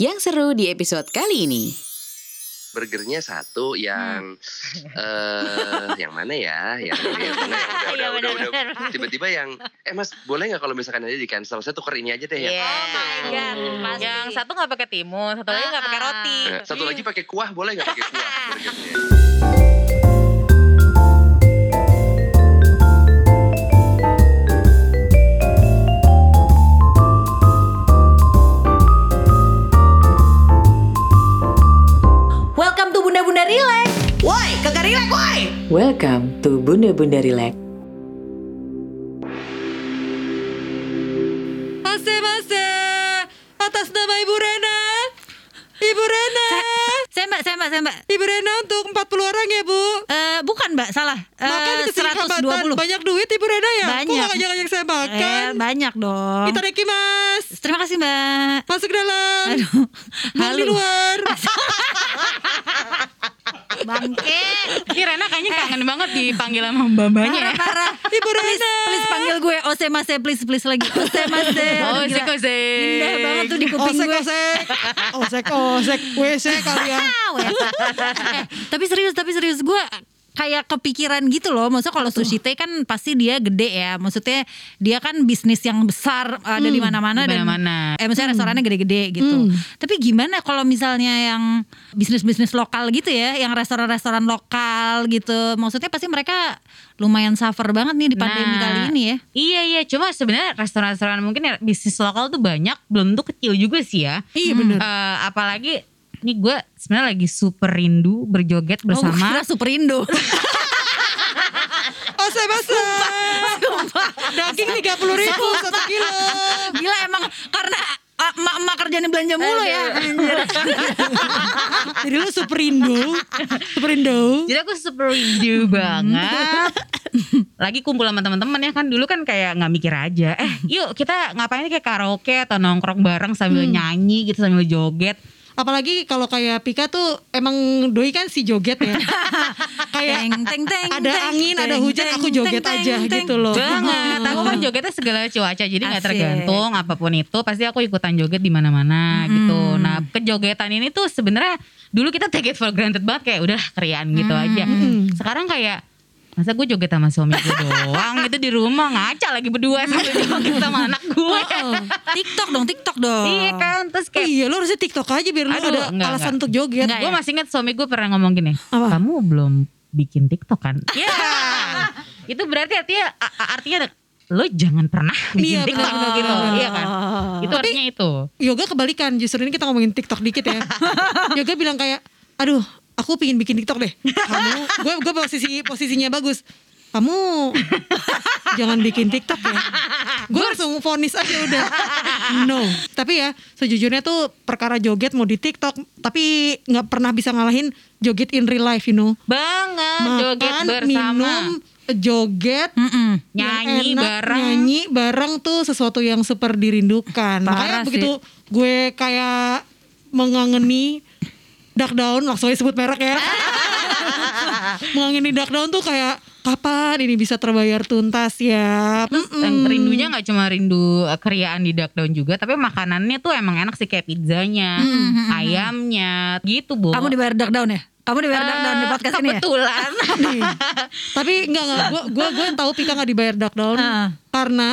Yang seru di episode kali ini. burgernya satu yang eh yang mana ya yang ini yang mana yang udah Iya, udah udah, udah, benar-benar. tiba-tiba yang eh mas boleh nggak kalau misalkan aja di cancel saya tuker ini aja deh ya Iya. Oh my God, pasti. Yang satu nggak pakai timun, satu lagi nggak pakai Ah, ah. roti. Nah, satu lagi pakai kuah boleh nggak pakai kuah burgernya Welcome to Bunda Bunda Relax. Woi, kagak relax woi. Welcome to Bunda Bunda Relax. Mase Mase atas nama Ibu Rena Ibu Rena Saya mbak, saya mbak, saya mbak. Ibu Rena untuk 40 orang ya Bu Eh bukan mbak, salah. Eh, Makan ke sini hambatan 120. banyak duit Ibu Rena ya Kok Banyak. ngajak-ngajak saya makan Eh, banyak dong. Kita Reki mas Terima kasih mbak. Masuk dalam Aduh. Buang di Halo. luar Bangke. Ini Rena kayaknya kangen banget dipanggil sama mbak-mbaknya ya. Parah, parah. Ibu Please, Rena please panggil gue Ose Mase, please, please lagi. Ose Mase. Oh, gila. osek. Indah banget tuh di kuping Osek gue. osek Osek osek WC Ah, weh. eh, tapi serius, tapi serius gue kayak kepikiran gitu loh. Maksudnya kalau sushi teh kan pasti dia gede ya. Maksudnya dia kan bisnis yang besar ada di mana-mana di dan mana-mana. eh maksudnya restorannya gede-gede gitu. Tapi gimana kalau misalnya yang bisnis-bisnis lokal gitu ya, yang restoran-restoran lokal gitu. Maksudnya pasti mereka lumayan suffer banget nih di pandemi Nah, kali ini ya. Iya iya, cuma sebenarnya restoran-restoran mungkin ya, bisnis lokal tuh banyak, belum tuh kecil juga sih ya. Iya bener Eh, apalagi ini gue sebenarnya lagi super rindu berjoget Oh, bersama kira Super Indo. Osek mase Daging 30 ribu satu kilo Gila emang karena ah, emak-emak kerjanya belanja mulu ya. Anjir. Jadi lu super Indo Super Indo Jadi aku super rindu banget. Lagi kumpul sama teman-teman ya kan dulu kan kayak nggak mikir aja. Eh, yuk kita ngapain kayak karaoke atau nongkrong bareng sambil nyanyi gitu sambil joget. Apalagi kalau kayak Pika tuh emang doi kan si joget ya. kayak Teng, teng, teng, ada teng, angin, ada teng, hujan, teng, aku joget teng, aja teng, gitu loh. Banget. Aku kan jogetnya segala cuaca jadi nggak tergantung apa pun itu pasti aku ikutan joget di mana-mana gitu. Nah, kejogetan ini tuh sebenarnya dulu kita take it for granted banget kayak udah keriaan gitu aja. Sekarang kayak masa gue joget sama suami gue doang itu di rumah ngaca lagi berdua sambil joget sama anak gue. TikTok dong, TikTok dong. Iya kan terus kayak Iya lu harusnya TikTok aja biar lu Aduh, ada enggak, alasan enggak. untuk joget. Enggak gue ya? masih ingat suami gue pernah ngomong gini, Apa? kamu belum bikin TikTok kan? Iya. itu berarti artinya artinya lo jangan pernah bikin Iya, TikTok benar, gitu, iya kan? Itu artinya itu. Yoga kebalikan justru ini kita ngomongin TikTok dikit ya. Yoga bilang kayak, aduh aku pingin bikin TikTok deh. Kamu, gue gue posisi posisinya bagus. Kamu jangan bikin TikTok ya. Gue langsung vonis aja udah. No. Tapi ya sejujurnya tuh perkara joget mau di TikTok, tapi nggak pernah bisa ngalahin joget in real life, you know. Banget joget Makan, bersama. minum, joget, Mm-mm. Nyanyi yang enak, bareng. nyanyi bareng tuh sesuatu yang super dirindukan Parah makanya sih. begitu gue kayak mengangeni Duck Down langsung aja sebut merek ya mengangeni Duck Down tuh kayak kapan ini bisa terbayar tuntas ya Dan rindunya nggak cuma rindu uh, keriaan di duck down juga, tapi makanannya tuh emang enak sih kayak pizzanya, ayamnya, gitu bu. Kamu dibayar duck down ya? Kamu dibayar duck down di podcast ini ya? Kebetulan. Tapi enggak enggak gue gue gue tahu Pika nggak dibayar Duck Down Ah. karena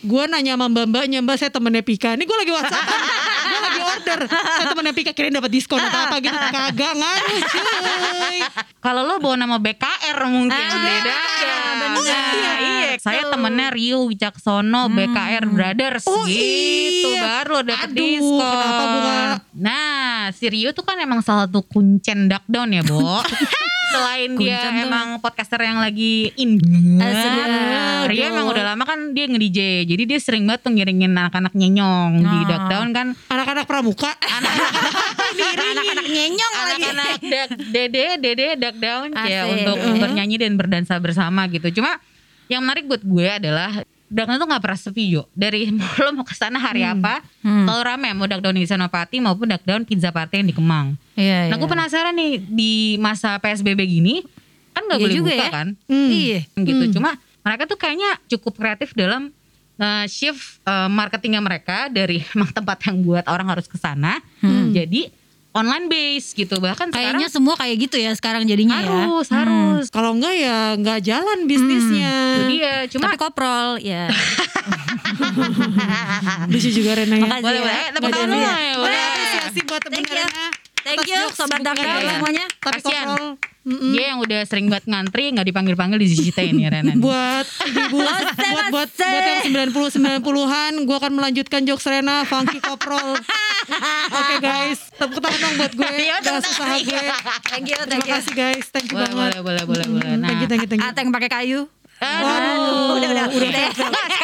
gue nanya sama mbak mbaknya mbak saya temennya Pika ini gue lagi WhatsApp order saya temennya Pika kirain dapat diskon atau apa gitu kagak ngaruh cuy Kalau lo bawa nama BKR mungkin Ah, beda. bener. Nah, iya. Saya temennya Rio Wicaksono BKR Brothers Oh, gitu iya. baru Aduh, diskon. kenapa Nah, si Rio tuh kan emang salah satu kuncen duck down ya, Bo. Selain dia Kuncen tuh. emang podcaster yang lagi in banget. Rio emang udah lama kan dia nge-DJ. Jadi dia sering banget tuh ngiringin anak-anak nyenyong di Oh. duck down kan. anak-anak pramuka Anak-anak nyenyong lagi. anak-anak dede dede duck down ya untuk bernyanyi dan berdansa bersama gitu cuma yang menarik buat gue adalah down tuh gak pernah sepi Jo. Dari lo mau ke sana hari apa Hmm. selalu rame mau duck down di Senopati maupun duck down pizza party yang di Kemang. Iya, nah gue penasaran nih di masa PSBB gini kan nggak Iya boleh juga buka ya. kan? Hmm. Iya. gitu. Cuma mereka tuh kayaknya cukup kreatif dalam eh, shift eh, marketingnya mereka dari emang tempat yang buat orang harus ke sana. Jadi online base gitu bahkan Kayaknya sekarang semua kayak gitu ya sekarang jadinya ya. harus harus Kalau enggak ya nggak jalan bisnisnya. Itu dia cuma Tapi koprol ya. Lucu juga Rena ya. Makasih boleh ya. boleh tepuk tangan dulu ya. ya, Boleh boleh. apresiasi buat temen Thank you. Rena. Thank you sobat Dakar ya. semuanya. Tapi Kasian. Mm-mm. dia yang udah sering banget ngantri nggak dipanggil panggil di CCTV nih Rena buat ibu buat buat buat yang 90 90-an gue akan melanjutkan jokes Rena Funky Koprol. Oke guys, tepuk tangan dong buat gue. Iya, Udah tangan. gue. Thank you, Terima thank you. kasih guys, thank you boleh banget. boleh boleh boleh boleh nah Thank you, thank you, thank you. Ateng pakai kayu. Waduh, udah, udah, udah.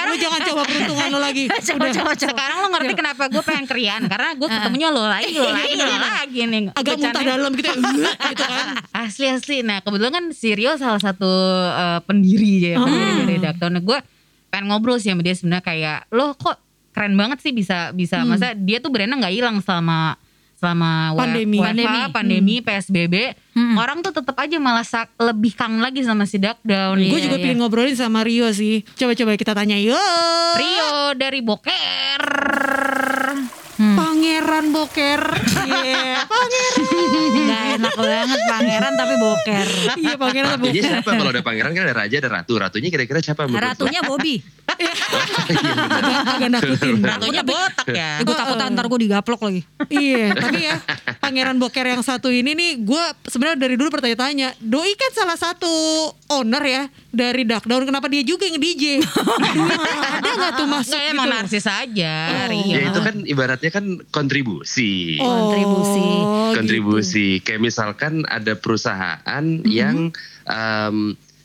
Lu jangan coba peruntungan lo lagi. Coba, coba, coba. sekarang lo ngerti kenapa gue pengen krian karena gue ketemunya lo lagi lo lagi lo lagi nih. Agak muntah dalam gitu, ya, gitu kan. asli asli. Nah kebetulan kan si Rio salah satu eh, pendiri ya pendiri dari Dakdown nah gue pengen ngobrol sih sama dia sebenarnya kayak lo kok keren banget sih bisa bisa. Masa dia tuh brandnya nggak hilang selama selama Pandemi. WFH, Pandemi. pandemi, PSBB orang tuh tetap aja malah sak- lebih kangen lagi sama si Dakdown Gue Iya, juga iya. pengen ngobrolin sama Rio sih. Coba-coba kita tanya yuk. Rio dari Boker Pangeran Boker. Iya, pangeran. Gak enak banget pangeran tapi boker. Iya, pangeran Ratunya Boker. siapa? Kalau ada pangeran kan ada raja, ada ratu. Ratunya kira-kira siapa? Ratunya Bobby. Agak nakutin. Ratunya botak ya Eh, gue takut ntar gue digaplok lagi. iya, tapi ya Pangeran Boker yang satu ini nih gue sebenarnya dari dulu bertanya-tanya, Doi kan salah satu owner ya dari Duckdown, kenapa dia juga yang DJ? ada nggak tuh masuk gitu? emang loh? narsis aja Rio Ya itu kan ibaratnya kan kontribusi. Kontribusi. Oh, kontribusi. Kayak misalkan ada perusahaan yang em,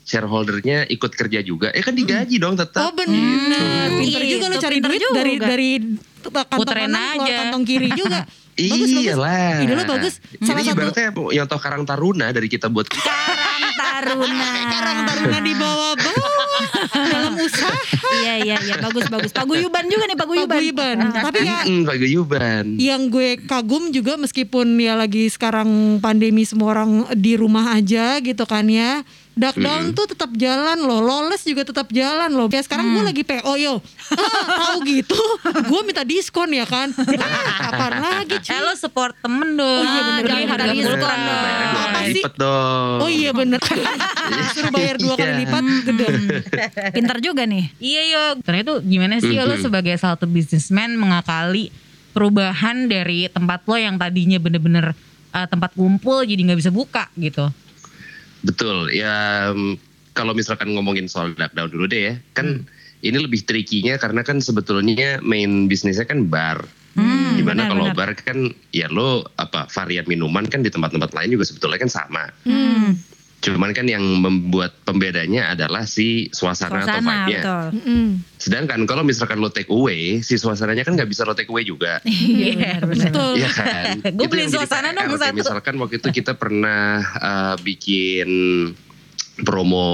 shareholdernya ikut kerja juga, eh kan digaji dong gitu. tetap. Oh benar, pinter Gitu. juga lo cari Pinter duit juga. dari dari kantong Puterin kanan keluar aja. kantong kiri juga. Bagus bagus. Iyalah. Ide lo bagus. Salah Ini satu ibaratnya yang toh Karang Taruna dari kita buat Karang Taruna. Karang Taruna di bawah-bawah dalam usaha Iya iya iya bagus bagus. Paguyuban juga nih paguyuban. paguyuban. Tapi ya Mm, paguyuban. yang gue kagum juga meskipun ya lagi sekarang pandemi semua orang di rumah aja gitu kan ya. Duckdown tuh tetap jalan loh, Lawless juga tetap jalan loh. Ya sekarang gue lagi PO yo. Ah, tahu gitu, gue minta diskon ya kan. Ah, kapan lagi cuy? Eh lo support temen dong Oh iya, bener. Jadi Jangan harga minta diskon dong. Dua Apa sih? lipat dong. Oh iya bener. Suruh bayar dua kali Iya. lipat gede. Pintar juga nih. Iya yo Karena itu gimana sih lo Mhm. sebagai salah satu businessman mengakali perubahan dari tempat lo yang tadinya bener-bener eh, tempat kumpul jadi nggak bisa buka gitu Betul. Ya mm, kalau misalkan ngomongin soal lockdown dulu deh ya. Kan ini lebih trikinya karena kan sebetulnya main bisnisnya kan bar. Hmm, benar, kalau bar kan ya lo apa varian minuman kan di tempat-tempat lain juga sebetulnya kan sama. Hmm. Cuman kan yang membuat pembedanya adalah si suasana, atau Suasana vibe-nya. betul. Mm-mm. Sedangkan kalau misalkan lo take away, si suasananya kan nggak bisa lo take away juga. Iya Betul. Iya kan? Gue beli suasana dong satu. Misalkan waktu itu kita pernah uh, bikin promo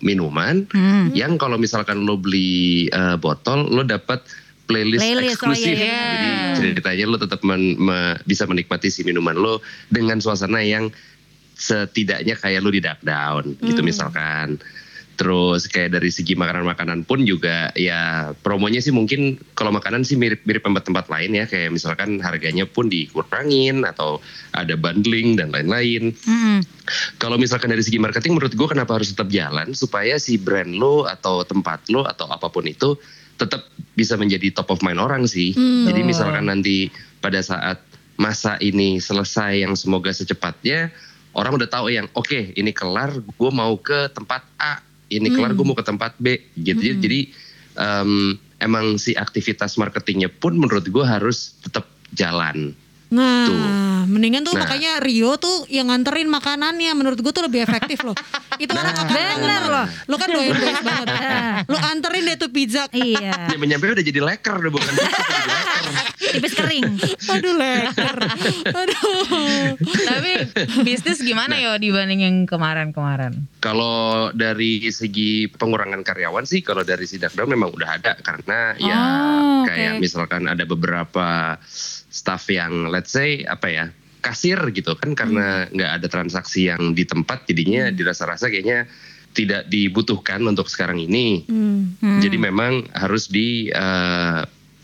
minuman Hmm. yang kalau misalkan lo beli uh, botol lo dapat playlist, Playlist, oh eksklusif. iya, iya. Jadi ceritanya lo tetap men- me- bisa menikmati si minuman lo dengan suasana yang setidaknya kayak lo di dark down gitu misalkan. Terus kayak dari segi makanan-makanan pun juga ya promonya sih mungkin kalau makanan sih mirip-mirip tempat-tempat lain ya kayak misalkan harganya pun dikurangin atau ada bundling dan lain-lain. Hmm. Kalau misalkan dari segi marketing menurut gue kenapa harus tetap jalan supaya si brand lo atau tempat lo atau apa pun itu tetap bisa menjadi top of mind orang sih. Jadi misalkan nanti pada saat masa ini selesai yang semoga secepatnya orang udah tahu yang oke ini kelar gue mau ke tempat A ini kelar gue mau ke tempat B gitu jadi jadi em, emang si aktivitas marketingnya pun menurut gue harus tetap jalan Nah, Tuh. mendingan tuh Nah. makanya Rio tuh yang nganterin makanannya menurut gue tuh lebih efektif loh. Itu orang akan Bener loh. Lo kan doyan doyan banget. Lo anterin deh tuh pizza. Iya. nyampe nyampe udah jadi leker udah bukan pizza, udah jadi leker Tipis kering. Aduh leker. Aduh. Tapi bisnis gimana yo dibanding yang kemarin-kemarin Kalau dari segi pengurangan karyawan sih, kalau dari sidak down memang udah ada karena ya Oh, kayak oke. misalkan ada beberapa staff yang let's say apa ya kasir gitu kan karena nggak ada transaksi yang di tempat jadinya dirasa-rasa kayaknya tidak dibutuhkan untuk sekarang ini. Hmm. Jadi memang harus di eh,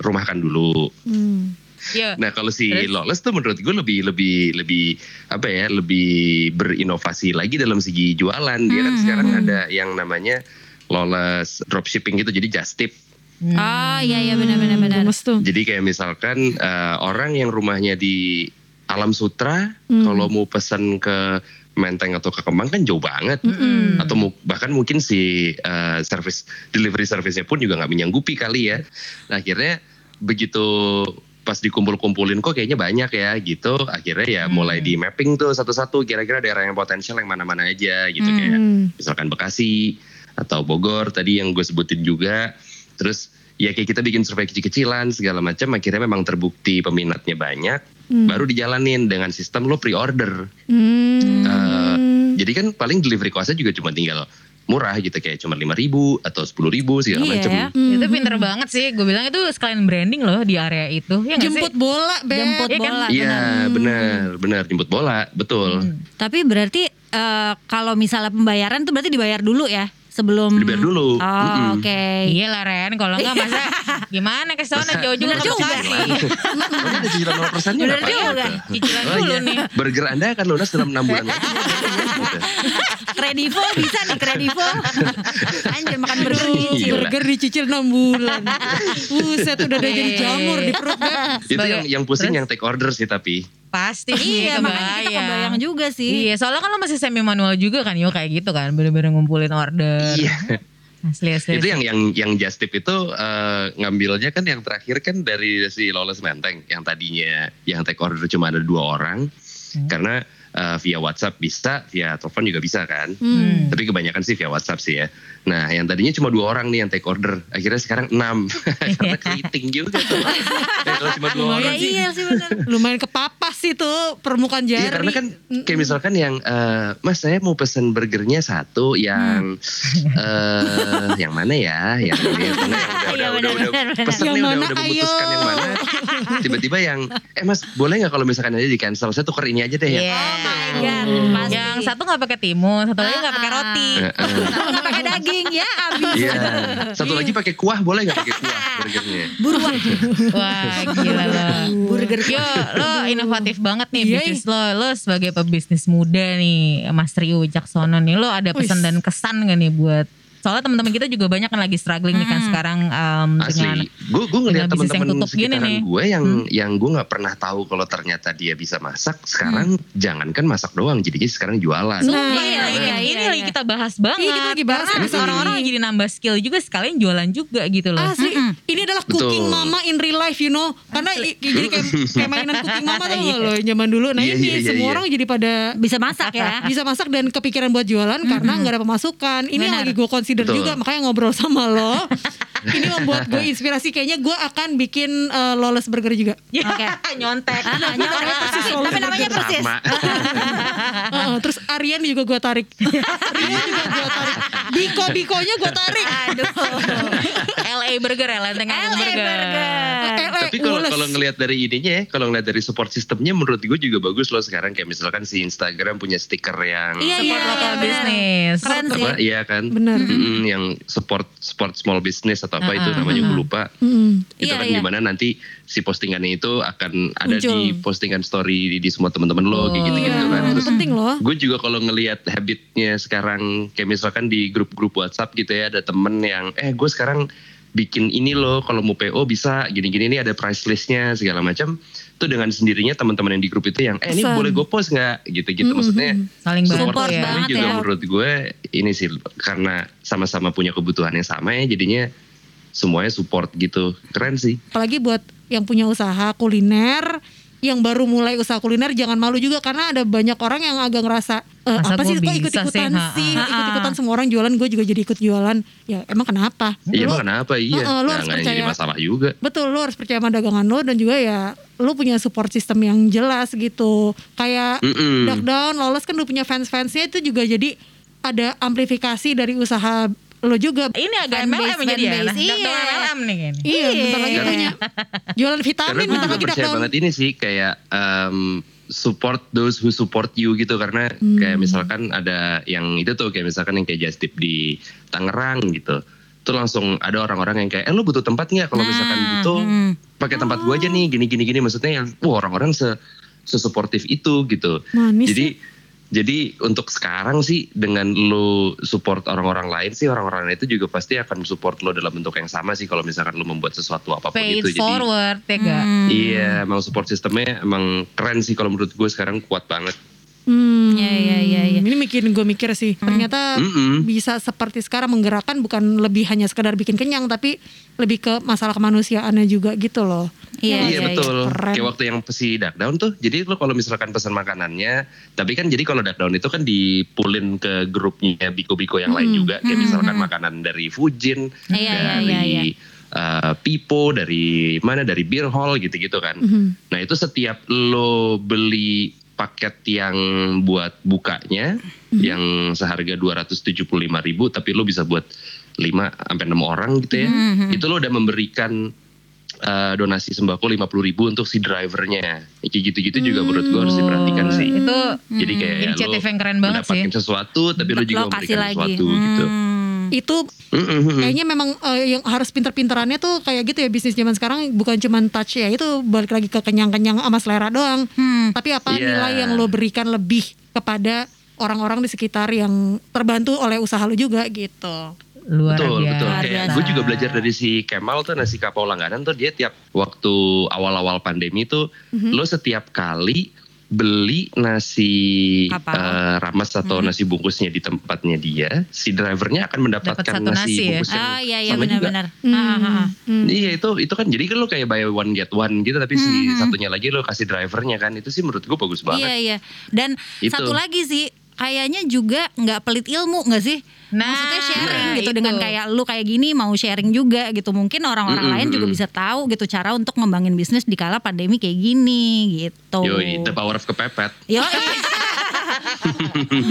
rumahkan dulu. Hmm. Iya. Nah kalau si Terus? Lawless tuh menurut gue lebih lebih lebih apa ya lebih berinovasi lagi dalam segi jualan. Dia kan sekarang ada yang namanya Lawless dropshipping gitu jadi just tip. Oh iya iya benar benar benar. Jadi kayak misalkan eh, orang yang rumahnya di Alam Sutra kalau mau pesan ke Menteng atau ke Kemang kan jauh banget. Atau mu- bahkan mungkin si eh, service delivery service-nya pun juga nggak menyanggupi kali ya. Nah akhirnya begitu pas dikumpul-kumpulin kok kayaknya banyak ya gitu. Akhirnya ya mulai di mapping tuh satu-satu kira-kira daerah yang potensial yang mana-mana aja gitu kayak Hmm. misalkan Bekasi atau Bogor tadi yang gue sebutin juga. Terus ya kayak kita bikin survei kecil-kecilan segala macam akhirnya memang terbukti peminatnya banyak. Baru dijalanin dengan sistem lo pre-order. Hmm. Eh, jadi kan paling delivery cost-nya juga cuma tinggal murah gitu kayak cuma lima ribu atau sepuluh ribu segala Iya. macam. Itu pinter banget sih. Gue bilang itu sekalian branding loh di area itu. Ya nggak sih? Jemput bola, Beb. Jemput kan? bola. Iya benar benar jemput bola betul. Tapi berarti eh, kalau misalnya pembayaran tuh berarti dibayar dulu ya sebelum Dibayar dulu. Oh, Mm-mm. oke. Iya lah Ren, kalau enggak masa gimana ke sana jauh juga ke juga. Bekasi. Ada cicilan 0 persennya Bener juga. Cicilan Oh dulu iya, nih. burger Anda akan lunas dalam 6 bulan lagi. Kredivo bisa nih Kredivo. Anjir makan burger gila. Burger dicicil 6 bulan. Buset udah ada jadi jamur di perut, Beb. Itu yang yang pusing yang take order sih tapi. Pasti Iya makanya kita kebayang juga sih. Iya, soalnya kan lo masih semi manual juga kan, yo kayak gitu kan, bener-bener ngumpulin order. Iya. Asli asli. Itu yang yang yang just tip itu eh, ngambilnya kan yang terakhir kan dari si Lawless Menteng yang tadinya yang take order cuma ada dua orang karena eh, via WhatsApp bisa, via telepon juga bisa kan. Hmm. Tapi kebanyakan sih via WhatsApp sih ya. Nah, yang tadinya cuma dua orang nih yang take order, akhirnya sekarang enam karena keriting juga tuh. Eh, kalau cuma dua Ya orang sih. iya sih benar. Lumayan kepapas sih tuh permukaan jari. Iya karena kan kayak misalkan yang eh, Mas saya mau pesen burgernya satu yang eh yang mana ya yang ini yang mana yang udah Iya, udah udah, udah pesennya Yang udah mana, udah memutuskan yang mana tiba-tiba yang eh Mas boleh nggak kalau misalkan aja di cancel saya tuker ini aja deh ya Iya. My god, pasti. Yang satu nggak pakai timun, satu lagi nggak pakai Ah. roti. Satu nggak pakai daging ya abis. Iya satu lagi pakai kuah boleh nggak pakai kuah burgernya Buruan. Wah gila lo. Burger Yo lo inovatif banget nih Iya, bisnis lo. Lo sebagai pebisnis muda nih Mas Rio Wicaksono nih. Lo ada pesan dan kesan gak nih buat Soalnya teman-teman kita juga banyak kan lagi struggling nih kan sekarang um, dengan Asli, gue gue ngeliat dengan teman-teman gini sekitaran nih. gue yang yang gue nggak pernah tahu kalau ternyata dia bisa masak. Sekarang jangankan masak doang, jadinya sekarang jualan. Nah, Iya, iya, iya, iya, ini iya. lagi kita bahas banget. Iya, kita lagi bahas Karena orang-orang jadi nambah skill juga sekalian jualan juga gitu loh. Asli, ini adalah Betul. cooking mama in real life, you know. Karena i- jadi kayak, kayak mainan cooking mama tuh loh zaman dulu. Nah Iya, ini iya, iya, semua iya. orang jadi pada Bisa masak ya. bisa masak dan kepikiran buat jualan karena nggak ada pemasukan. Ini lagi gue consider Betul. juga, makanya ngobrol sama lo. ini membuat gue inspirasi. Kayaknya gue akan bikin eh, lawless burger juga. Oke. nyontek. Ah, nyontek. Tapi namanya persis. Heeh, terus Aryan juga gue tarik. Aryan juga gue tarik. Biko Bikonya gue tarik. Aduh. LA Burger ya, Lenteng Agung LA Burger. Burger. Eh, Tapi kalau kalau ngelihat dari ininya ya, kalau ngelihat dari support sistemnya menurut gue juga bagus loh sekarang kayak misalkan si Instagram punya stiker yang Iya, Support iya, local benar. business. Keren sih. apa iya kan? Benar. Mm-mm, yang support support small business atau apa itu namanya gue lupa. Mm. Itu Iya, kan iya. di mana nanti si postingannya itu akan ada Muncul. di postingan story di, di semua teman-teman lo kayak gitu-gitu Iya, kan. itu Terus penting loh. gue juga kalau ngelihat habitnya sekarang kayak misalkan di grup-grup WhatsApp gitu ya ada temen yang eh gue sekarang bikin ini loh kalau mau PO bisa gini-gini ini ada price listnya segala macam. Tuh dengan sendirinya teman-teman yang di grup itu yang eh ini boleh gue post nggak? Gitu-gitu maksudnya Saling support Support ya. juga ya. menurut gue ini sih karena sama-sama punya kebutuhan yang sama ya jadinya semuanya support gitu. Keren sih. Apalagi buat yang punya usaha kuliner yang baru mulai usaha kuliner jangan malu juga karena ada banyak orang yang agak ngerasa Masa apa sih kok bisa ikut-ikutan sih? ikut-ikutan semua orang jualan gue juga jadi ikut jualan ya emang kenapa iya emang kenapa iya Heeh, lu Nah, harus nggak jadi percaya. masalah juga Betul, lu harus percaya sama dagangan lo dan juga ya lu punya support system yang jelas gitu. Kayak Down, Lawless kan lu punya fans-fansnya itu juga jadi ada amplifikasi dari usaha lo juga. Ini agak MLM jadi ya. Nah, iya. Dokter MLM nih kayaknya. Iya, bentar lagi Karena- punya jualan Karena vitamin, gue bentar juga percaya banget ini sih kayak em, support those who support you gitu. Karena kayak misalkan ada yang itu tuh kayak misalkan yang kayak just tip di Tangerang gitu. Tuh langsung ada orang-orang yang kayak eh lu butuh tempat nggak? Kalau misalkan Nah, butuh hmm. pakai tempat gua aja nih gini gini gini. Maksudnya yang wah orang-orang se sesuportif itu gitu. Manis jadi jadi untuk sekarang sih dengan lu support orang-orang lain sih orang-orang itu juga pasti akan support lo dalam bentuk yang sama sih kalau misalkan lu membuat sesuatu apa pun Pay itu it forward ya gak? Hmm. Iya, emang support sistemnya emang keren sih kalau menurut gue sekarang kuat banget. Hmm. Iya, iya, iya, iya. Ini bikin gue mikir sih. Ternyata Mm-mm. bisa seperti sekarang menggerakkan bukan lebih hanya sekedar bikin kenyang tapi lebih ke masalah kemanusiaannya juga gitu loh. Iya, Iya, iya, betul. Keren. Kayak waktu yang si Duckdown tuh, jadi lo kalau misalkan pesan makanannya, tapi kan jadi kalau Duckdown itu kan dipulin ke grupnya Biko-Biko yang lain juga, kayak misalkan makanan dari Fujin, Iya, iya, dari iya, iya. uh, Pipo, dari mana, dari Beer Hall gitu-gitu kan. Mhm. Nah itu setiap lo beli paket yang buat bukanya, yang seharga 275.000 ribu, tapi lo bisa buat 5 sampai 6 orang gitu ya, itu lo udah memberikan uh, donasi sembako 50 ribu untuk si drivernya. Kayak gitu-gitu juga menurut gue harus diperhatikan sih. Itu Jadi kayak ya, inisiatif lo yang keren banget sih. mendapatkan sesuatu, tapi lo juga memberikan lagi. sesuatu gitu. Hmm. Itu Mm-mm. kayaknya memang eh, yang harus pinter-pinterannya tuh kayak gitu ya bisnis zaman sekarang bukan cuma touch ya itu balik lagi ke kenyang-kenyang sama selera doang. Hmm. Tapi apa Iya. nilai yang lo berikan lebih kepada orang-orang di sekitar yang terbantu oleh usaha lo juga gitu. Luar betul biasa. betul kayak gue juga belajar dari si Kemal tuh nasi kapau langganan tuh dia tiap waktu awal-awal pandemi tuh Mhm. lo setiap kali beli nasi Kapau. eh, rames atau Mhm. nasi bungkusnya di tempatnya dia si drivernya akan mendapatkan Dapat satu nasi, nasi ya? bungkus yang Ah iya iya sama juga. benar-benar. Ah, ah, ah. Hmm. Iya itu itu kan jadi kan lo kayak buy one get one gitu tapi si Mhm. satunya lagi lo kasih drivernya kan itu sih menurut gue bagus banget. Iya iya. Dan Itu. satu lagi sih kayaknya juga nggak pelit ilmu nggak sih? Nah, Maksudnya sharing nah, gitu itu. dengan kayak lu kayak gini mau sharing juga gitu. Mungkin orang-orang Mm-mm, lain juga bisa tahu gitu cara untuk ngembangin bisnis di kala pandemi kayak gini gitu. Yoi, the power of kepepet. Yo,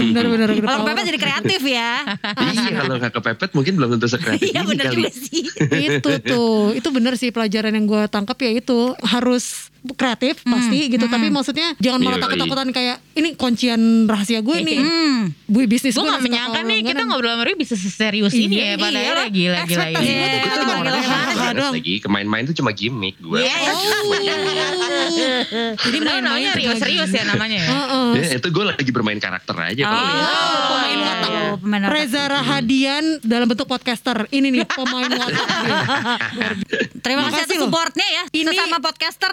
Bener-bener gitu. kalau Pepe jadi kreatif ya. iya kalau nggak kepepet mungkin belum tentu sekreatif Iya kali. juga sih. itu tuh itu bener sih pelajaran yang gue tangkap ya itu harus kreatif pasti gitu tapi maksudnya jangan malah Yoi. takut-takutan kayak ini kuncian rahasia gue nih Hmm. gue bisnis Gue gue gak nasi menyangka nih kita ngobrol sama Rui bisa seserius ini Iya, ya pada iya. akhirnya gila gila Ekspektasi gila. tuh Iya, iya, iya. doang lagi kemain-main itu cuma gimmick gue. Iya. jadi Rio serius ya namanya ya. Heeh. Ya, itu gue lagi bermain karakter aja kalau Oh, pemain iya, watak. iya. Reza Rahadian dalam bentuk podcaster ini nih pemain watak. Terima kasih supportnya ya. Ini Sesama podcaster.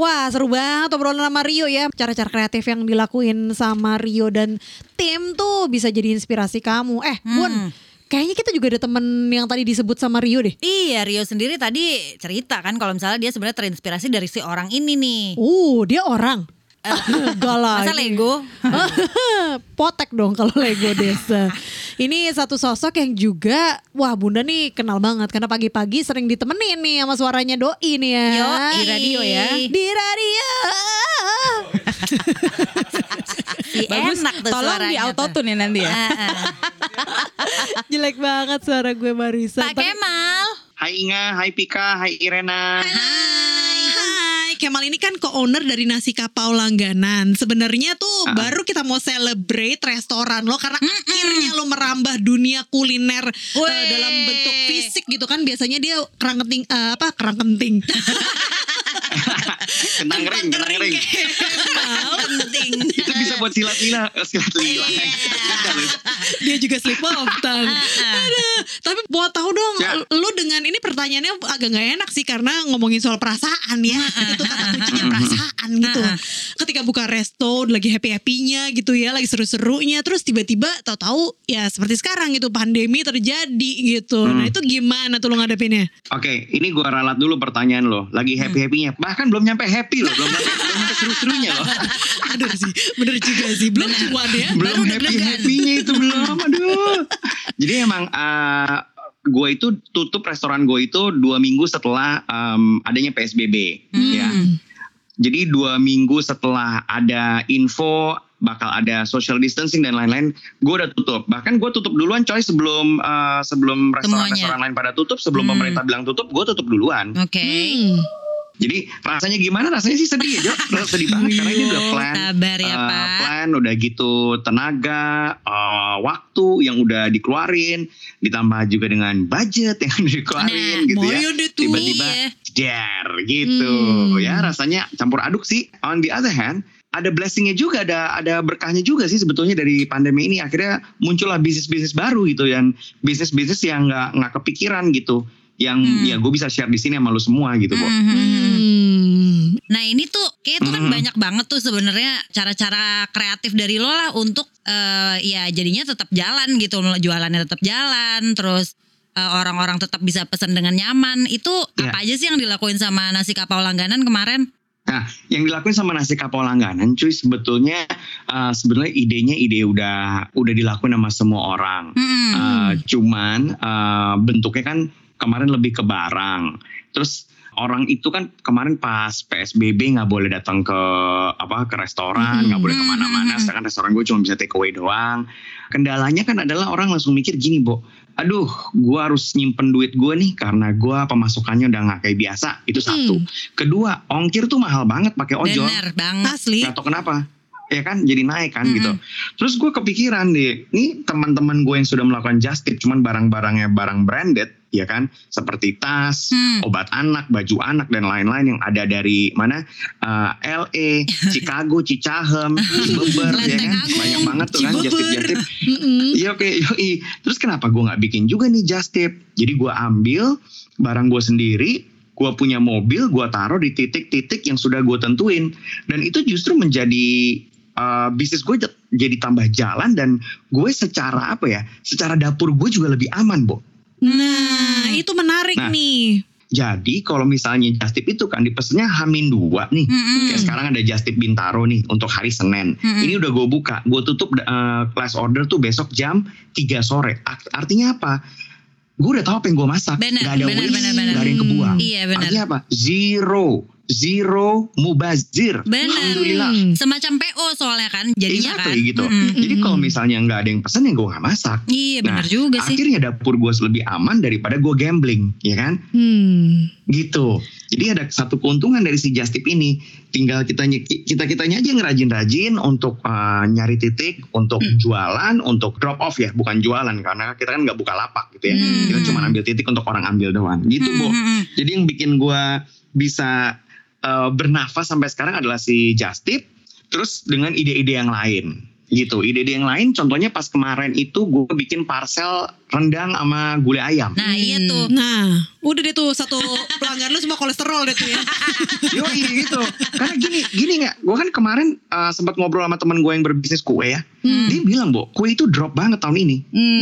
Wah seru banget obrolan sama Rio ya. Cara-cara kreatif yang dilakuin sama Rio dan tim tuh bisa jadi inspirasi kamu. Eh Bun Kayaknya kita juga ada temen yang tadi disebut sama Rio deh. Iya, Rio sendiri tadi cerita kan kalau misalnya dia sebenarnya terinspirasi dari si orang ini nih. Uh dia orang Enggak lah Masa Lego? Potek dong kalau Lego Desa. Ini satu sosok yang juga wah Bunda nih kenal banget karena pagi-pagi sering ditemenin nih sama suaranya doi nih ya. Yoi. Di radio ya. Di radio. Si enak tuh Tolong suaranya di tuh. autotune ya nanti ya. Ah, ah. Jelek banget suara gue Marisa. Pak Kemal. Hai Inga, hai Pika, hai Irena. Hai, Kemal ini kan co-owner dari Nasi Kapau Langganan. Sebenarnya tuh baru kita mau celebrate restoran lo karena akhirnya lo merambah dunia kuliner Weh. dalam bentuk fisik gitu kan. Biasanya dia kerang kenting eh, apa? Kerang kenting. Kenang ring, kenang ring. buat silat-silat, silat-silat. Dia juga slip of tongue. Aduh, tapi mau tahu dong, Ya. lu dengan ini pertanyaannya agak nggak enak sih karena ngomongin soal perasaan ya. itu kata kuncinya perasaan gitu. Ketika buka resto lagi happy-happynya gitu ya, lagi seru-serunya, terus tiba-tiba tahu-tahu ya seperti sekarang gitu pandemi terjadi gitu. Nah itu gimana tuh lo ngadepinnya? Oke, ini gua ralat dulu pertanyaan lo. Lagi Hmm. happy-happynya. Bahkan belum nyampe happy loh. Belum nyampe, seru-serunya loh. Bener sih, bener juga sih. Belum cuan ya. belum happy-happynya itu belum. Aduh. Jadi emang gue itu tutup restoran gue itu dua minggu setelah em, adanya PSBB. Ya. Jadi dua minggu setelah ada info bakal ada social distancing dan lain-lain, gue udah tutup. Bahkan gue tutup duluan coy sebelum eh, sebelum restoran-restoran lain pada tutup, sebelum Hmm. pemerintah bilang tutup, gue tutup duluan. Oke. Hmm. Jadi rasanya gimana? Rasanya sih sedih ya, sedih banget karena ini udah plan. Sabar ya, Pak. Plan udah gitu tenaga, eh, waktu yang udah dikeluarin, ditambah juga dengan budget yang dikeluarin Nah, gitu ya. Tiba-tiba Iya. jer gitu Hmm. ya rasanya campur aduk sih. On the other hand, ada blessingnya juga, ada ada berkahnya juga sih sebetulnya dari pandemi ini. Akhirnya muncullah bisnis-bisnis baru gitu dan bisnis-bisnis yang nggak nggak kepikiran gitu. Yang Hmm. ya gue bisa share di sini sama lu semua gitu, Bo. Mhm. Hmm. Nah ini tuh kayak itu kan Mm-mm. banyak banget tuh sebenarnya cara-cara kreatif dari lo lah untuk eh, ya jadinya tetap jalan gitu jualannya tetap jalan terus eh, orang-orang tetap bisa pesan dengan nyaman itu Ya. apa aja sih yang dilakuin sama nasi kapau langganan kemarin? Nah, yang dilakuin sama nasi kapau langganan, cuy sebetulnya uh, sebenarnya idenya ide udah udah dilakuin sama semua orang. Mm-mm. Uh, cuman uh, bentuknya kan kemarin lebih ke barang. Terus orang itu kan kemarin pas PSBB nggak boleh datang ke apa ke restoran, nggak boleh ke mana-mana. Sedangkan restoran gue cuma bisa take away doang. Kendalanya kan adalah orang langsung mikir gini, Bo. Aduh, gue harus nyimpen duit gue nih karena gue pemasukannya udah nggak kayak biasa. Itu satu. Kedua, ongkir tuh mahal banget pakai ojol. Bener banget. Asli. Gak tau kenapa. Ya kan jadi naik kan Mm-mm. gitu. Terus gue kepikiran deh, nih teman-teman gue yang sudah melakukan just tip cuman barang-barangnya barang branded, ya kan? Seperti tas, Hmm. obat anak, baju anak dan lain-lain yang ada dari mana? Eh, LA, Chicago, Cicahem, Cibeber, ya kan? Agung, Banyak banget tuh kan just tip just tip. Mm-mm. Iya oke, yoi. Terus kenapa gue nggak bikin juga nih just tip? Jadi gue ambil barang gue sendiri, gue punya mobil, gue taruh di titik-titik yang sudah gue tentuin, dan itu justru menjadi uh, bisnis gue jadi tambah jalan dan gue secara apa ya? Secara dapur gue juga lebih aman, Bo. Nah, itu menarik Nah. nih. Jadi kalau misalnya just tip itu kan dipesennya hamin dua nih. Mm-mm. Kayak sekarang ada just tip Bintaro nih untuk hari Senin. Mm-mm. Ini udah gue buka. Gue tutup uh, class order tuh besok jam 3 sore. Art- Artinya apa? Gue udah tahu apa yang gue masak. Bener, gak ada bener, waste, bener, bener. gak ada yang kebuang. Iya benar. Artinya apa? Zero. Zero mubazir. Bener. Alhamdulillah. Semacam PO soalnya kan jadinya Exactly kan. gitu. Mm-mm. Jadi kalau misalnya nggak ada yang pesen ya gue nggak masak. Iya benar Nah, juga sih. Akhirnya dapur gue lebih aman daripada gue gambling, ya kan? Hmm. gitu. Jadi ada satu keuntungan dari si Just Tip ini. Tinggal kita kita kitanya aja ngerajin-rajin untuk uh, nyari titik, untuk Hmm. jualan, untuk drop off ya, bukan jualan karena kita kan nggak buka lapak gitu ya. Hmm. Kita cuma ambil titik untuk orang ambil doang. Gitu, Mm, Bu. mm, mm. Jadi yang bikin gua bisa uh, bernafas sampai sekarang adalah si Just Tip terus dengan ide-ide yang lain. Gitu, ide-ide yang lain contohnya pas kemarin itu gue bikin parcel rendang sama gulai ayam. Nah iya tuh. Nah, udah deh tuh satu pelanggan lu semua kolesterol deh tuh ya. Yoi gitu. Karena gini, gini nggak? Gue kan kemarin uh, sempat ngobrol sama temen gue yang berbisnis kue ya. Dia bilang, Bo, kue itu drop banget tahun ini.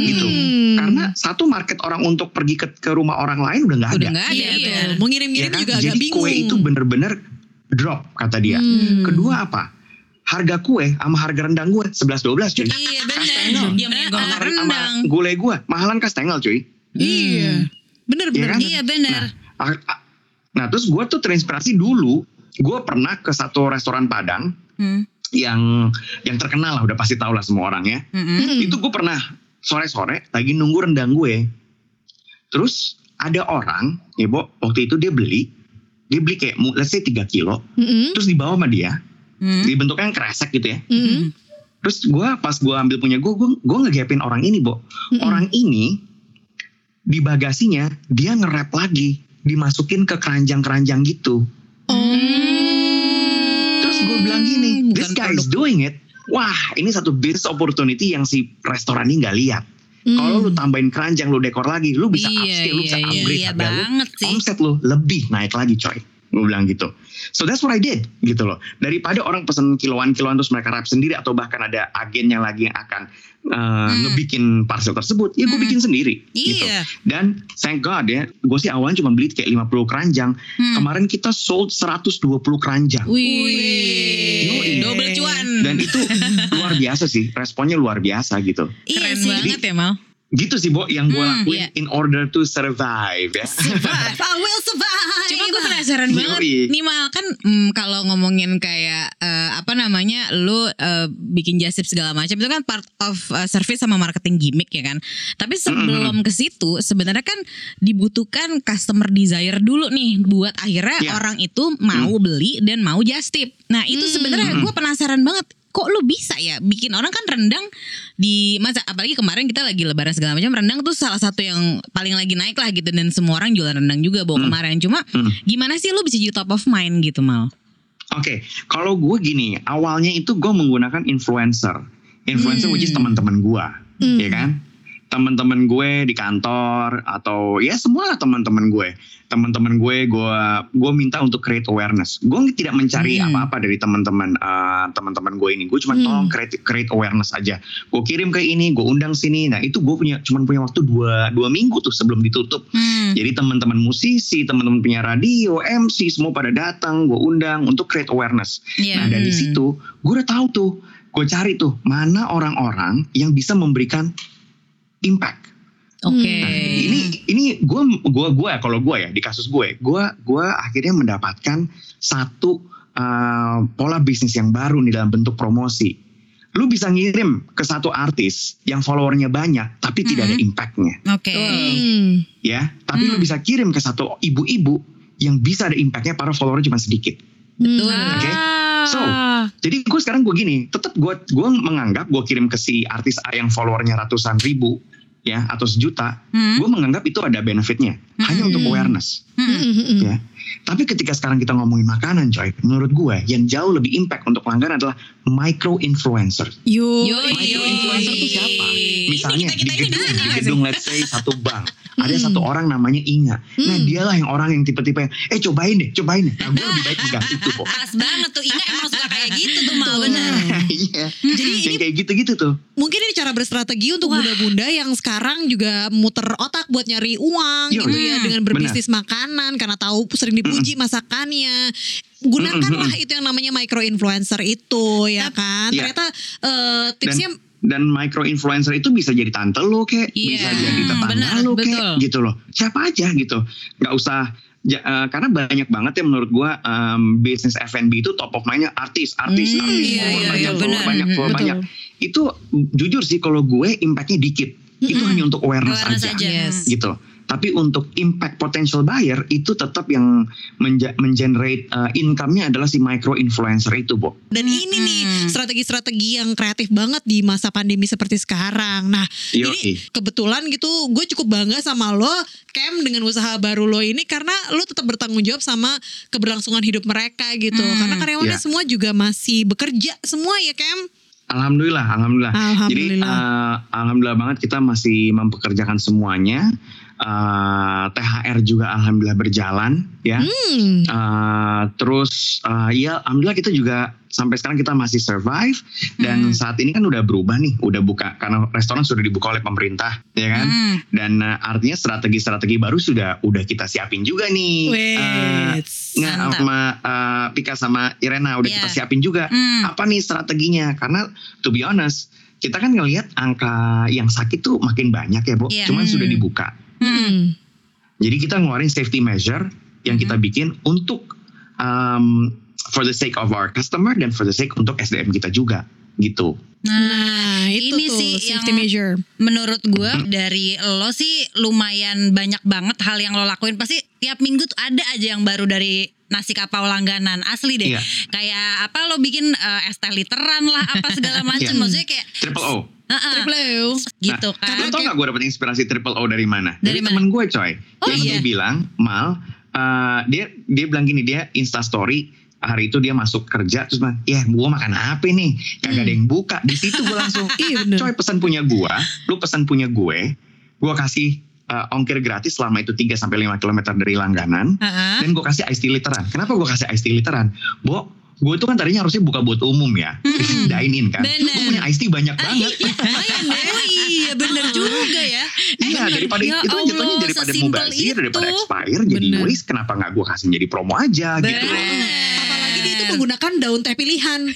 Gitu. Hmm. Karena satu market orang untuk pergi ke, ke rumah orang lain udah nggak ada. Udah nggak ada. Iya, betul. Mau ngirim-ngirim Ya kan? juga agak Jadi bingung. kue itu bener-bener drop kata dia. Hmm. Kedua apa? Harga kue sama harga rendang gue 11-12 cuy. Iya benar. Kastengel. Iya benar. Rendang. gulai gue mahalan kastengel cuy. Iya. Bener Iya bener. kan? Iya benar. Ah, ah. Nah terus gue tuh terinspirasi dulu. Gue pernah ke satu restoran Padang Hmm. yang yang terkenal lah udah pasti tahu lah semua orang ya. Hmm. Itu gue pernah sore-sore lagi nunggu rendang gue. Terus ada orang, ya Bo, waktu itu dia beli, dia beli kayak let's say 3 kilo, Mm-mm. terus dibawa sama dia, Hmm. dibentuknya yang kresek gitu ya. Mm-mm. Terus gue pas gue ambil punya gue, gue gue ngegapin orang ini, Bo. Mm-mm. Orang ini di bagasinya dia nge-wrap lagi, dimasukin ke keranjang-keranjang gitu. Oh. Terus gue bilang gini, this guy is doing it wah ini satu business opportunity yang si restoran ini nggak lihat. Kalau lu tambahin keranjang, lu dekor lagi, lu bisa Iya, upscale, lu bisa iya, iya. upgrade Iya harga lu. banget sih. Omset lu lebih naik lagi coy. Gue bilang gitu. So that's what I did gitu loh. Daripada orang pesen kiloan-kiloan terus mereka wrap sendiri atau bahkan ada agennya lagi yang akan uh, ngebikin parcel tersebut, ya gue bikin sendiri gitu. Iya. Dan thank God ya, gue sih awalnya cuma beli kayak 50 keranjang. Kemarin kita sold 120 keranjang. Yoi. double cuan. Dan itu luar biasa sih, responnya luar biasa gitu. Iya Keren sih. banget ya Mal. Gitu sih, Bo, yang gue Hmm, lakuin iya. in order to survive ya. Survive, I will survive. Cuma gue penasaran banget nih Mal kan mm, kalau ngomongin kayak eh, apa namanya lu eh, bikin jasip segala macam itu kan part of eh, service sama marketing gimmick ya kan. Tapi sebelum ke situ sebenarnya kan dibutuhkan customer desire dulu nih buat akhirnya Ya. orang itu mau beli dan mau just tip. Nah itu sebenarnya gue penasaran banget kok lu bisa ya bikin orang kan rendang di masa apalagi kemarin kita lagi lebaran segala macam rendang tuh salah satu yang paling lagi naik lah gitu dan semua orang jualan rendang juga bawa kemarin. Cuma gimana sih lu bisa jadi top of mind gitu mal? Oke, kalau gue gini, awalnya itu gue menggunakan influencer, influencer which is teman-teman gue, ya kan? Teman-teman gue di kantor atau ya semua lah teman-teman gue, teman-teman gue, gue gue minta untuk create awareness. Gue tidak mencari apa-apa dari teman-teman eh, teman-teman gue ini. Gue cuma tolong create, create awareness aja. Gue kirim ke ini, gue undang sini. Nah itu gue punya cuma punya waktu dua dua minggu tuh sebelum ditutup. Hmm. Jadi teman-teman musisi, teman-teman punya radio, MC semua pada datang, gue undang untuk create awareness. Iya. Nah dari situ gue udah tahu tuh, gue cari tuh mana orang-orang yang bisa memberikan impact. oke Nah, ini ini gue gue gue kalau gue ya di kasus gue, gue gue akhirnya mendapatkan satu uh, pola bisnis yang baru nih dalam bentuk promosi. Lu bisa ngirim ke satu artis yang followernya banyak tapi tidak ada impactnya Oke. Hmm. ya tapi lu bisa kirim ke satu ibu-ibu yang bisa ada impactnya para followernya cuma sedikit betul Oke. So jadi gue sekarang gue gini tetap gue gue menganggap gue kirim ke si artis A yang followernya ratusan ribu ya atau sejuta Hmm. gue menganggap itu ada benefitnya. Hanya untuk awareness Hmm. ya tapi ketika sekarang kita ngomongin makanan coy menurut gue yang jauh lebih impact untuk pelanggan adalah micro influencer Yo. Micro influencer itu siapa? Misalnya Ini kita- kita di ini gedung, di gedung let's say satu bank. Ada satu orang namanya Inga. Nah dialah yang orang yang tipe-tipe, eh cobain deh, cobain deh. Nah gue lebih baik pegang itu kok. Pas banget tuh Inga emang suka kayak gitu tuh mal bener. Iya. Jadi yang kayak gitu-gitu tuh. Mungkin ini cara berstrategi untuk bunda-bunda yang sekarang juga muter otak buat nyari uang Yo, gitu ya hmm, dengan berbisnis makanan karena tahu sering dipuji masakannya. Gunakanlah itu yang namanya micro influencer itu ya kan. Iya. Ternyata eh, Dan, tipsnya dan micro influencer itu bisa jadi tante lo kek, Iya, bisa jadi tetangga benar, lo kek, betul. gitu loh. Siapa aja gitu. Nggak usah Ja- eh, karena banyak banget ya menurut gua em, bisnis F&B itu top of mind-nya artis, artis, Hmm, artis, iya, iya, banyak, iya, banyak, Betul. banyak. Itu jujur sih kalau gue impactnya dikit. Itu hanya untuk awareness, Awareness aja, aja. Yes. gitu. Tapi untuk impact potential buyer itu tetap yang menja- mengenerate eh, income-nya adalah si micro influencer itu, Bo. dan ini nih strategi-strategi yang kreatif banget di masa pandemi seperti sekarang. Nah, Yoi. ini kebetulan gitu gue cukup bangga sama lo Cam dengan usaha baru lo ini karena lo tetap bertanggung jawab sama keberlangsungan hidup mereka gitu. Karena karyawannya Ya. semua juga masih bekerja semua ya Cam. Alhamdulillah, alhamdulillah. Jadi Alhamdulillah. eh, alhamdulillah banget kita masih mempekerjakan semuanya. Eh, THR juga alhamdulillah berjalan ya. Hmm. Eh, terus eh, ya alhamdulillah kita juga sampai sekarang kita masih survive dan saat ini kan udah berubah nih, udah buka karena restoran sudah dibuka oleh pemerintah ya kan. Hmm. Dan eh, artinya strategi-strategi baru sudah udah kita siapin juga nih. Eh, Wets. nggak sama eh, Pika sama Irena udah Iya. kita siapin juga Hmm. apa nih strateginya karena to be honest kita kan ngelihat angka yang sakit tuh makin banyak ya bu Iya. cuman Hmm. sudah dibuka Hmm. jadi kita ngeluarin safety measure yang kita bikin untuk um, for the sake of our customer dan for the sake untuk SDM kita juga gitu Nah, itu ini tuh sih safety yang measure. menurut gue dari lo sih lumayan banyak banget hal yang lo lakuin pasti tiap minggu tuh ada aja yang baru dari nasi kapau langganan asli deh Iya. kayak apa lo bikin eh, es teh literan lah apa segala macam Iya. maksudnya kayak triple O Heeh, Triple O. gitu Nah, kan Lo tau gak gue dapet inspirasi triple O dari mana? Dari Dari, mana? temen gue coy. Oh, yang iya. dia bilang, Mal, uh, dia dia bilang gini, dia Insta story, hari itu dia masuk kerja terus bilang, ya gue makan apa nih? Kagak ada yang buka. Di situ gue langsung, Iya, coy pesan punya gue, lu pesan punya gue, gue kasih uh, ongkir gratis selama itu 3 sampai 5 km dari langganan Heeh. dan gue kasih iced tea literan. Kenapa gue kasih iced tea literan? Bo, gue itu kan tadinya harusnya buka buat umum ya, dine in kan. Bener. Gue punya iced tea banyak banget. Oh iya bener juga ya. Iya daripada Ya itu kan jatuhnya Allah, daripada mubazir daripada expire jadi Bener. waste kenapa nggak gue kasih jadi promo aja gitu. Apalagi dia itu menggunakan daun teh pilihan.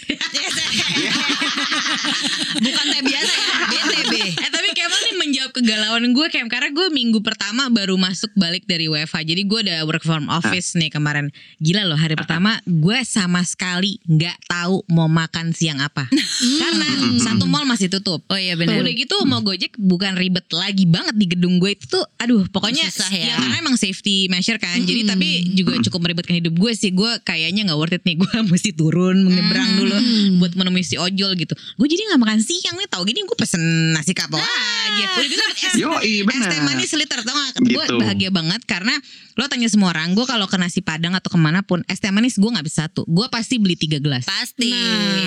Bukan teh biasa ya, BTB. Eh tapi Kemal nih kegalauan gue Kem Karena gue minggu pertama baru masuk balik dari WFH Jadi gue udah work from office nih kemarin. Gila loh hari pertama gue sama sekali gak tahu mau makan siang apa. Karena satu mall masih tutup. Oh iya benar. Udah gitu mau gojek bukan ribet lagi banget di gedung gue. Itu tuh Aduh pokoknya Susah ya. karena emang safety measure kan. Jadi tapi juga cukup meribetkan hidup gue sih. Gue kayaknya gak worth it nih. Gue mesti turun menyeberang dulu Buat menemui si ojol gitu. Gue jadi gak makan siang nih Tau gini gue pesen nasi kapau aja. Udah gitu es, Yoi, es teh manis liter Tau gak Gue Gitu. bahagia banget Karena lo tanya semua orang Gue kalau ke nasi padang atau ke mana pun Es teh manis gue gak bisa satu Gue pasti beli tiga gelas Pasti.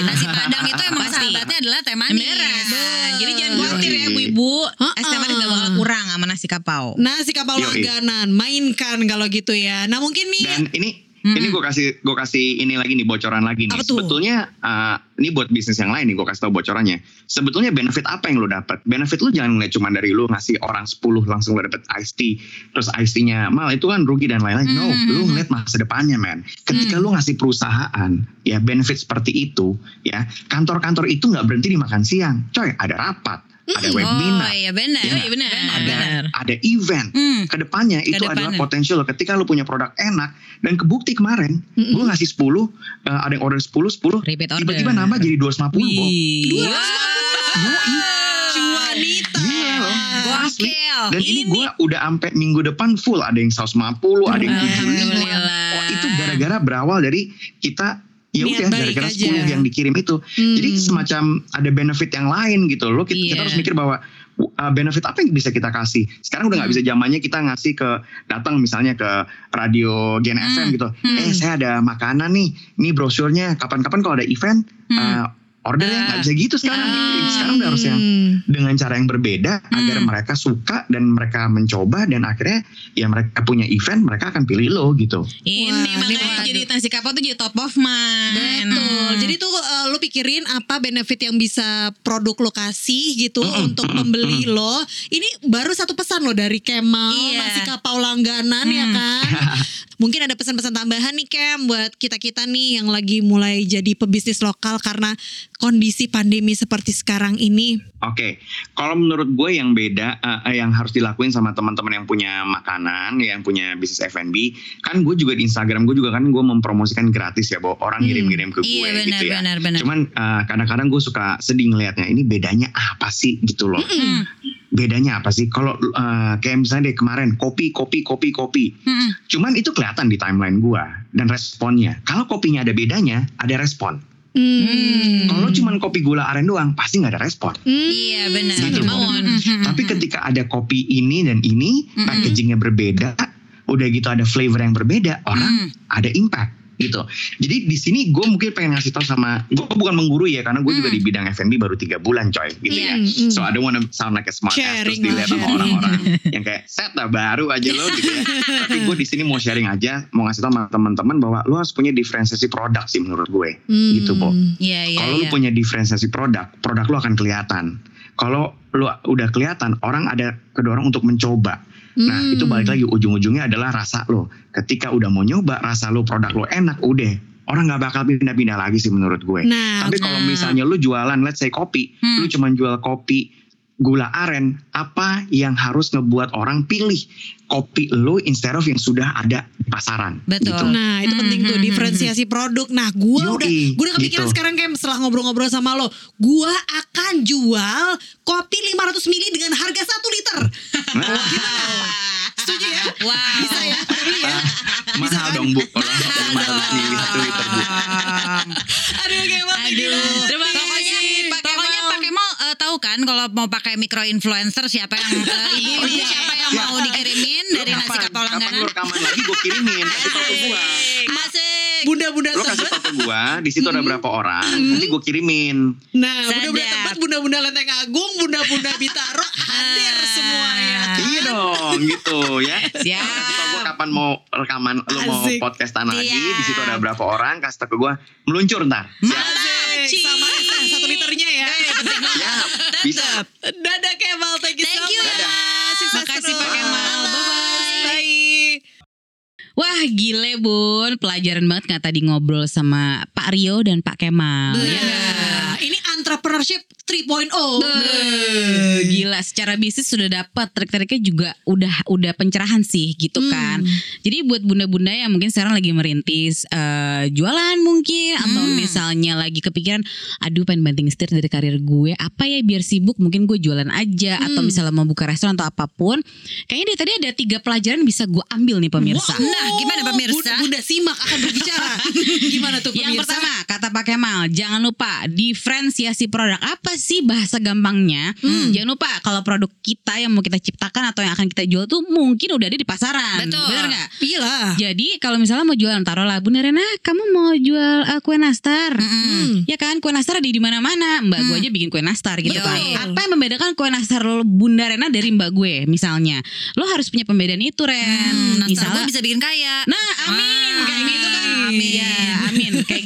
Nasi Padang itu emang Pasti. sahabatnya adalah teh manis. Merah Jadi jangan khawatir ya ibu-ibu Es teh manis gak bakal kurang sama nasi kapau Nasi kapal Yoi. langganan, mainkan kalau gitu ya. Nah mungkin nih Dan ini ini gue kasih gue kasih ini lagi nih bocoran lagi nih. Apa tuh? Sebetulnya uh, ini buat bisnis yang lain nih gue kasih tau bocorannya. Sebetulnya benefit apa yang lo dapat? Benefit lo jangan ngeliat cuma dari lo ngasih orang 10 langsung lo dapet iced tea. Terus iced tea-nya mal itu kan rugi dan lain-lain. No, lo ngeliat masa depannya man. Ketika lo ngasih perusahaan ya benefit seperti itu ya kantor-kantor itu nggak berhenti di makan siang. Coy ada rapat, ada webinar, Oh iya benar. Ya. Iya benar ada benar. ada event Hmm. ke depannya itu Ke depannya. adalah potensial ketika lu punya produk enak dan kebukti kemarin gue ngasih 10 uh, ada yang order 10 10 Repeat order. tiba-tiba nambah jadi 250 Bo. Wih. Yoi. cuanita. Gila loh asli dan ini, gue udah sampai minggu depan full ada yang 150 ada yang 75 Alhamdulillah. oh, itu gara-gara berawal dari kita ya udah gara-gara aja. 10 yang dikirim itu. Jadi semacam ada benefit yang lain gitu loh. Kita, kita Iya. harus mikir bahwa uh, benefit apa yang bisa kita kasih? Sekarang udah nggak bisa zamannya kita ngasih ke datang misalnya ke radio Gen FM gitu. Eh saya ada makanan nih. Ini brosurnya kapan-kapan kalau ada event uh, order ya nggak bisa gitu sekarang sekarang udah harus yang dengan cara yang berbeda agar mereka suka dan mereka mencoba dan akhirnya ya mereka punya event mereka akan pilih lo gitu Ini Wah, ini makanya waduh. jadi nasi kapau tuh jadi top of mind. Betul. Jadi tuh eh, lu pikirin apa benefit yang bisa produk lo kasih gitu untuk pembeli lo. Ini baru satu pesan lo dari Kemal Iya. nasi kapau langganan ya kan. Mungkin ada pesan-pesan tambahan nih Kem buat kita-kita nih yang lagi mulai jadi pebisnis lokal karena kondisi pandemi seperti sekarang ini. Oke, kalau menurut gue yang beda, eh, yang harus dilakuin sama teman-teman yang punya makanan, yang punya bisnis F&B, kan gue juga di Instagram gue juga kan gue mempromosikan gratis ya, bahwa orang ngirim-ngirim ke gue Iya benar gitu ya. benar benar. Cuman eh, kadang-kadang gue suka sedih ngelihatnya, ini bedanya apa sih gitu loh? Bedanya apa sih? Kalau eh, kayak misalnya deh kemarin kopi, kopi, kopi, kopi, Mm-mm. cuman itu kelihatan di timeline gue dan responnya. Kalau kopinya ada bedanya, ada respon. Hmm. Kalau cuman kopi gula aren doang, pasti nggak ada respon. Iya benar. Gitu. Mawon. Tapi ketika ada kopi ini dan ini, packagingnya berbeda, udah gitu ada flavor yang berbeda, orang ada impact gitu. Jadi di sini gue mungkin pengen ngasih tau sama, gue bukan menggurui ya, karena gue juga di bidang F&B baru tiga bulan coy, gitu ya. Mm. So I don't wanna sound like a smart ass terus Sharing dilihat sama sharing. orang-orang yang kayak set lah baru aja lo gitu ya. Tapi gue di sini mau sharing aja, mau ngasih tau sama teman-teman bahwa lo harus punya diferensiasi produk sih menurut gue, Hmm. gitu Bo. Iya iya. Kalau lu iya. punya diferensiasi produk, produk lu akan kelihatan. Kalau lu udah kelihatan, orang ada kedorong untuk mencoba. Nah, Hmm. itu balik lagi ujung-ujungnya adalah rasa lo. Ketika udah mau nyoba, rasa lo produk lo enak, udah. Orang nggak bakal pindah-pindah lagi sih menurut gue. Nah, Tapi kalau misalnya lu jualan, let's say kopi, Hmm. lu cuma jual kopi gula aren, apa yang harus ngebuat orang pilih kopi lu instead of yang sudah ada di pasaran? Betul. Gitu. Nah itu penting tuh diferensiasi produk. Nah gue udah gue udah kepikiran gitu. sekarang kayak setelah ngobrol-ngobrol sama lo, gue akan jual kopi 500 ml dengan harga 1 liter. Setuju ya? Wah. Bisa ya? Udah beli ya? Mahal dong bu, kalau mahal mili satu liter bu. Aduh kayak banget Aduh. Terima kasih Pak Pokoknya Kemal. Pak Kemal eh, tahu kan kalau mau pakai micro influencer siapa yang eh, ibu ibu siapa yang mau dikirimin dari nasi kapau Kapan langganan? lu rekaman lagi gue kirimin, kasih tau ke gua. Asik. Bunda-bunda Lo kasih tau ke gue, di situ ada berapa orang, nanti gue kirimin. Nah, bunda-bunda tebet, bunda-bunda lenteng agung, bunda-bunda Bitaro hadir semua ya. Iya dong, gitu ya. Siap. Kasih gue kapan mau rekaman, lo mau podcastan lagi, di situ ada berapa orang, kasih tau ke gue, meluncur ntar. Siap. Asik, sama es teh satu liternya ya. Siap, bisa. Dadah Kemal, thank you Thank so you, much. Sukses Makasih. Pak Kemal. Bye-bye. Bye. Wah gile bun, pelajaran banget nggak tadi ngobrol sama Pak Rio dan Pak Kemal. ya? Nah, ini entrepreneurship oh. 3.0. Beuh, gila secara bisnis sudah dapat trik-triknya juga udah udah pencerahan sih gitu kan. Jadi buat bunda-bunda yang mungkin sekarang lagi merintis eh, jualan mungkin atau misalnya lagi kepikiran aduh pengen banting setir dari karir gue apa ya biar sibuk mungkin gue jualan aja atau misalnya mau buka restoran atau apa pun. Kayaknya dari tadi ada tiga pelajaran bisa gue ambil nih pemirsa. Nah, gimana pemirsa? Bunda, Bunda simak akan berbicara. Gimana tuh pemirsa? Yang pertama kata Pak Kemal, jangan lupa diferensiasi produk apa sih bahasa gampangnya? Jangan lupa kalau produk kita yang mau kita ciptakan atau yang akan kita jual tuh mungkin udah ada di pasaran. Betul. Benar nggak? Iya lah. Jadi kalau misalnya mau jualan taruhlah Bunda Rena, kamu mau jual uh, kue nastar, ya kan? Kue nastar ada di mana-mana. Mbak gue aja bikin kue nastar gitu kan. Betul. Apa yang membedakan kue nastar Bunda Rena dari Mbak gue misalnya? Lo harus punya pembedaan itu Ren. Nastar misalnya gue bisa bikin kaya. Nah, amin kayak gitu kan. Amin. Ya,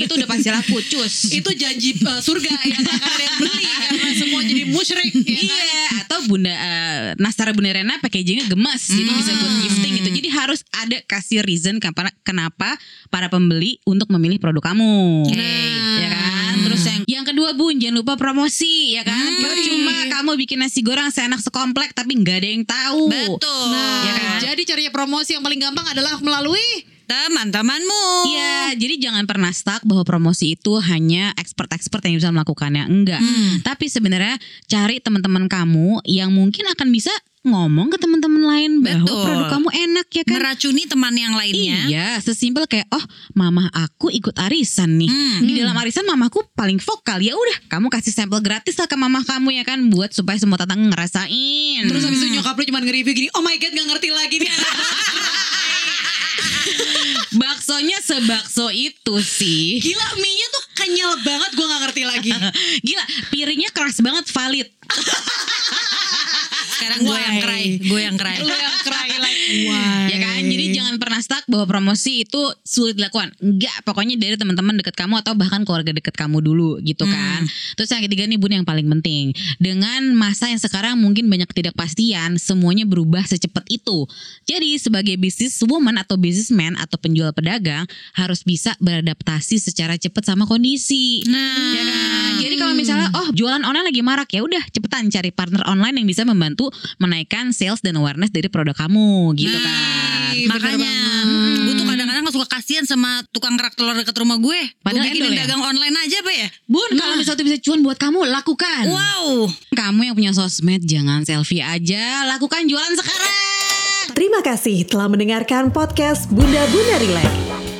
gitu udah pasti laku, cus. Itu janji uh, surga ya gak akan ada yang beli karena semua jadi musyrik ya kan? Iya, atau Bunda eh, Nastar Bunda Rena packagingnya gemes, jadi bisa buat gifting gitu. Jadi harus ada kasih reason kenapa, kenapa para pembeli untuk memilih produk kamu. Ya kan? Terus yang yang kedua Bun, jangan lupa promosi ya kan. Percuma kamu bikin nasi goreng seenak sekomplek tapi nggak ada yang tahu. Betul. Nah, Ya kan? jadi caranya promosi yang paling gampang adalah melalui Teman-temanmu. Iya, jadi jangan pernah stuck bahwa promosi itu hanya expert-expert yang bisa melakukannya. Enggak. Tapi sebenarnya cari teman-teman kamu yang mungkin akan bisa ngomong ke teman-teman lain bahwa Betul. produk kamu enak ya kan. Meracuni teman yang lainnya. Iya, sesimpel kayak oh, mama aku ikut arisan nih. Di dalam arisan mamaku paling vokal. Ya udah, kamu kasih sampel gratis lah ke mama kamu ya kan buat supaya semua tetangga ngerasain. Terus habis itu nyokap lu cuma nge-review gini Oh my god gak ngerti lagi nih baksonya sebakso itu sih. Gila mie-nya tuh kenyal banget gue gak ngerti lagi Gila, piringnya keras banget valid. Sekarang gue yang cry, gue yang cry. Lu yang cry like Why? Ya kan? Jadi jangan pernah stuck bahwa promosi itu sulit dilakukan. Enggak, pokoknya dari teman-teman dekat kamu atau bahkan keluarga dekat kamu dulu gitu kan. Terus yang ketiga nih Bun yang paling penting. Dengan masa yang sekarang mungkin banyak ketidakpastian, semuanya berubah secepat itu. Jadi sebagai bisnis woman atau businessman atau penjual pedagang harus bisa beradaptasi secara cepat sama kondisi. Nah, Ya kan? Jadi kalau misalnya oh jualan online lagi marak ya udah cepetan cari partner online yang bisa membantu menaikkan sales dan awareness dari produk kamu gitu kan. Ih, bener makanya banget. gue tuh kadang-kadang suka kasihan sama tukang kerak telur dekat rumah gue. Padahal gue bikinin endol ya? dagang online aja apa ya? Bun, kalau misalnya bisa cuan buat kamu, lakukan. Wow. Kamu yang punya sosmed, jangan selfie aja, lakukan jualan sekarang. Terima kasih telah mendengarkan podcast Bunda Bunda Relax.